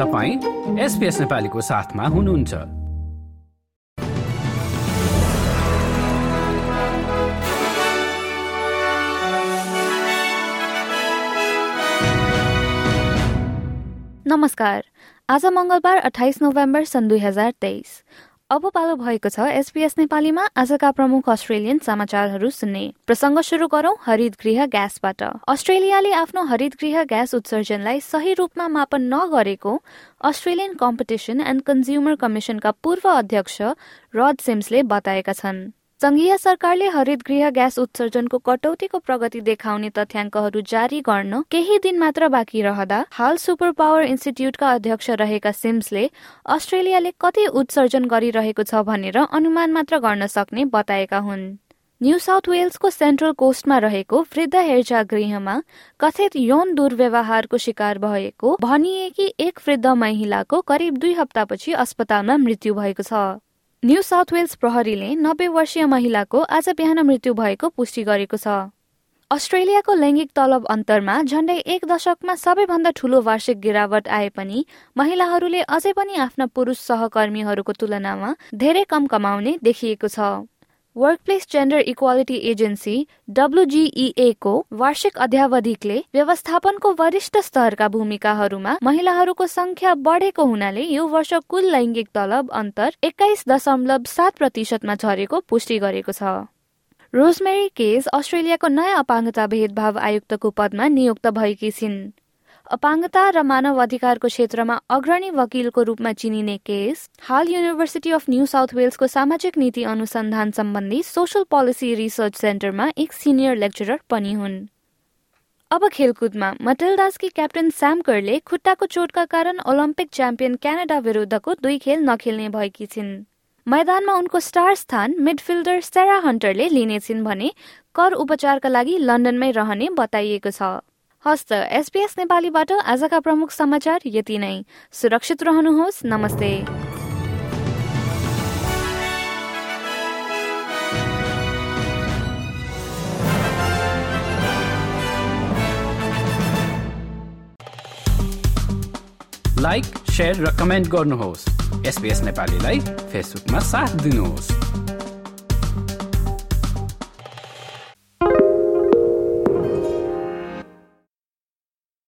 तपाईँ एसपिएस नेपालीको साथमा हुनुहुन्छ। नमस्कार। आज मंगलबार अठाइस नोभेम्बर सन् दुई हजार तेइस। अब पालो भएको छ एसपीएस नेपालीमा आजका प्रमुख अस्ट्रेलियन समाचारहरू सुन्ने। प्रसङ्ग शुरू गरौं हरित गृह ग्यासबाट। अस्ट्रेलियाले आफ्नो हरित गृह ग्यास उत्सर्जनलाई सही रूपमा मापन नगरेको अस्ट्रेलियन कम्पिटिसन एण्ड कन्ज्युमर कमिशनका पूर्व अध्यक्ष रड सिम्सले बताएका छन्। संघीय सरकारले हरित गृह ग्यास उत्सर्जनको कटौतीको प्रगति देखाउने तथ्याङ्कहरू जारी गर्न केही दिन मात्र बाँकी रहँदा हाल सुपर पावर इन्स्टिच्युटका अध्यक्ष रहेका सिम्सले अस्ट्रेलियाले कति उत्सर्जन गरिरहेको छ भनेर अनुमान मात्र गर्न सक्ने बताएका हुन्। न्यू साउथ वेल्सको सेन्ट्रल कोस्टमा रहेको वृद्ध हेरचाह गृहमा कथित यौन दुर्व्यवहारको शिकार भएको भनिए कि एक वृद्ध महिलाको करिब दुई हप्तापछि अस्पतालमा मृत्यु भएको छ। न्यू साउथ वेल्स प्रहरीले नब्बे वर्षीय महिलाको आज बिहान मृत्यु भएको पुष्टि गरेको छ। अस्ट्रेलियाको लैङ्गिक तलब अन्तरमा झण्डै एक दशकमा सबैभन्दा ठूलो वार्षिक गिरावट आए पनि महिलाहरूले अझै पनि आफ्ना पुरुष सहकर्मीहरूको तुलनामा धेरै कम कमाउने देखिएको छ। वर्कप्लेस जेन्डर इक्वालिटी एजेन्सी डब्लुजिईएको वार्षिक अध्यावधिकले व्यवस्थापनको वरिष्ठ स्तरका भूमिकाहरूमा महिलाहरूको संख्या बढेको हुनाले यो वर्ष कुल लैङ्गिक तलब अन्तर एक्काइस दशमलव सात प्रतिशतमा झरेको पुष्टि गरेको छ। रोजमेरी केस अस्ट्रेलियाको नयाँ अपाङ्गता भेदभाव आयुक्तको पदमा नियुक्त भएकी छिन्। अपाङ्गता र मानव अधिकारको क्षेत्रमा अग्रणी वकिलको रूपमा चिनिने केस हाल युनिभर्सिटी अफ न्यू साउथ वेल्सको सामाजिक नीति अनुसन्धान सम्बन्धी सोसल पोलिसी रिसर्च सेन्टरमा एक सिनियर लेक्चरर पनि हुन्। अब खेलकुदमा मटेल्डासकी क्याप्टेन स्यामकरले खुट्टाको चोटका कारण ओलम्पिक च्याम्पियन क्यानाडा विरुद्धको दुई खेल नखेल्ने भएकी छिन्। मैदानमा उनको स्टार स्थान मिडफिल्डर सेरा हन्टरले लिनेछिन् भने कर उपचारका लागि लन्डनमै रहने बताइएको छ। हस्त एसपीएस नेपालीबाट आजका प्रमुख समाचार यति नै। सुरक्षित रहनुहोस् नमस्ते। लाइक र कमेन्ट गर्नुहोस्। एसपिएस नेपालीलाई फेसबुकमा साथ दिनुहोस्।